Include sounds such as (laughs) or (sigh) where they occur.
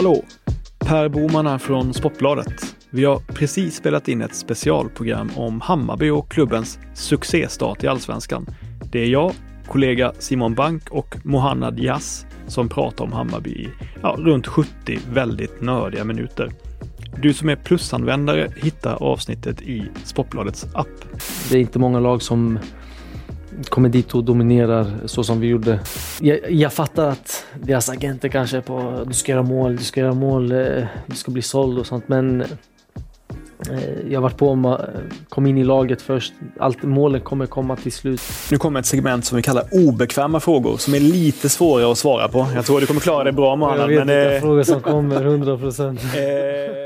Hallå! Per Boman här från Sportbladet. Vi har precis spelat in ett specialprogram om Hammarby och klubbens succéstart i allsvenskan. Det är jag, kollega Simon Bank och Mohannad Yas som pratar om Hammarby i ja, runt 70 väldigt nördiga minuter. Du som är plusanvändare hittar avsnittet i Sportbladets app. Det är inte många lag som kommer dit och dominerar så som vi gjorde. Jag, jag fattar att deras agenter kanske på du ska göra mål, du ska göra mål, eh, du ska bli såld och sånt men eh, jag varit på om, kom in i laget först. Allt, målen kommer komma till slut. Nu kommer ett segment som vi kallar obekväma frågor som är lite svårare att svara på. Jag tror du kommer klara det bra Mohamed. Jag vet vilka frågor som kommer, 100 procent. (laughs) Eh,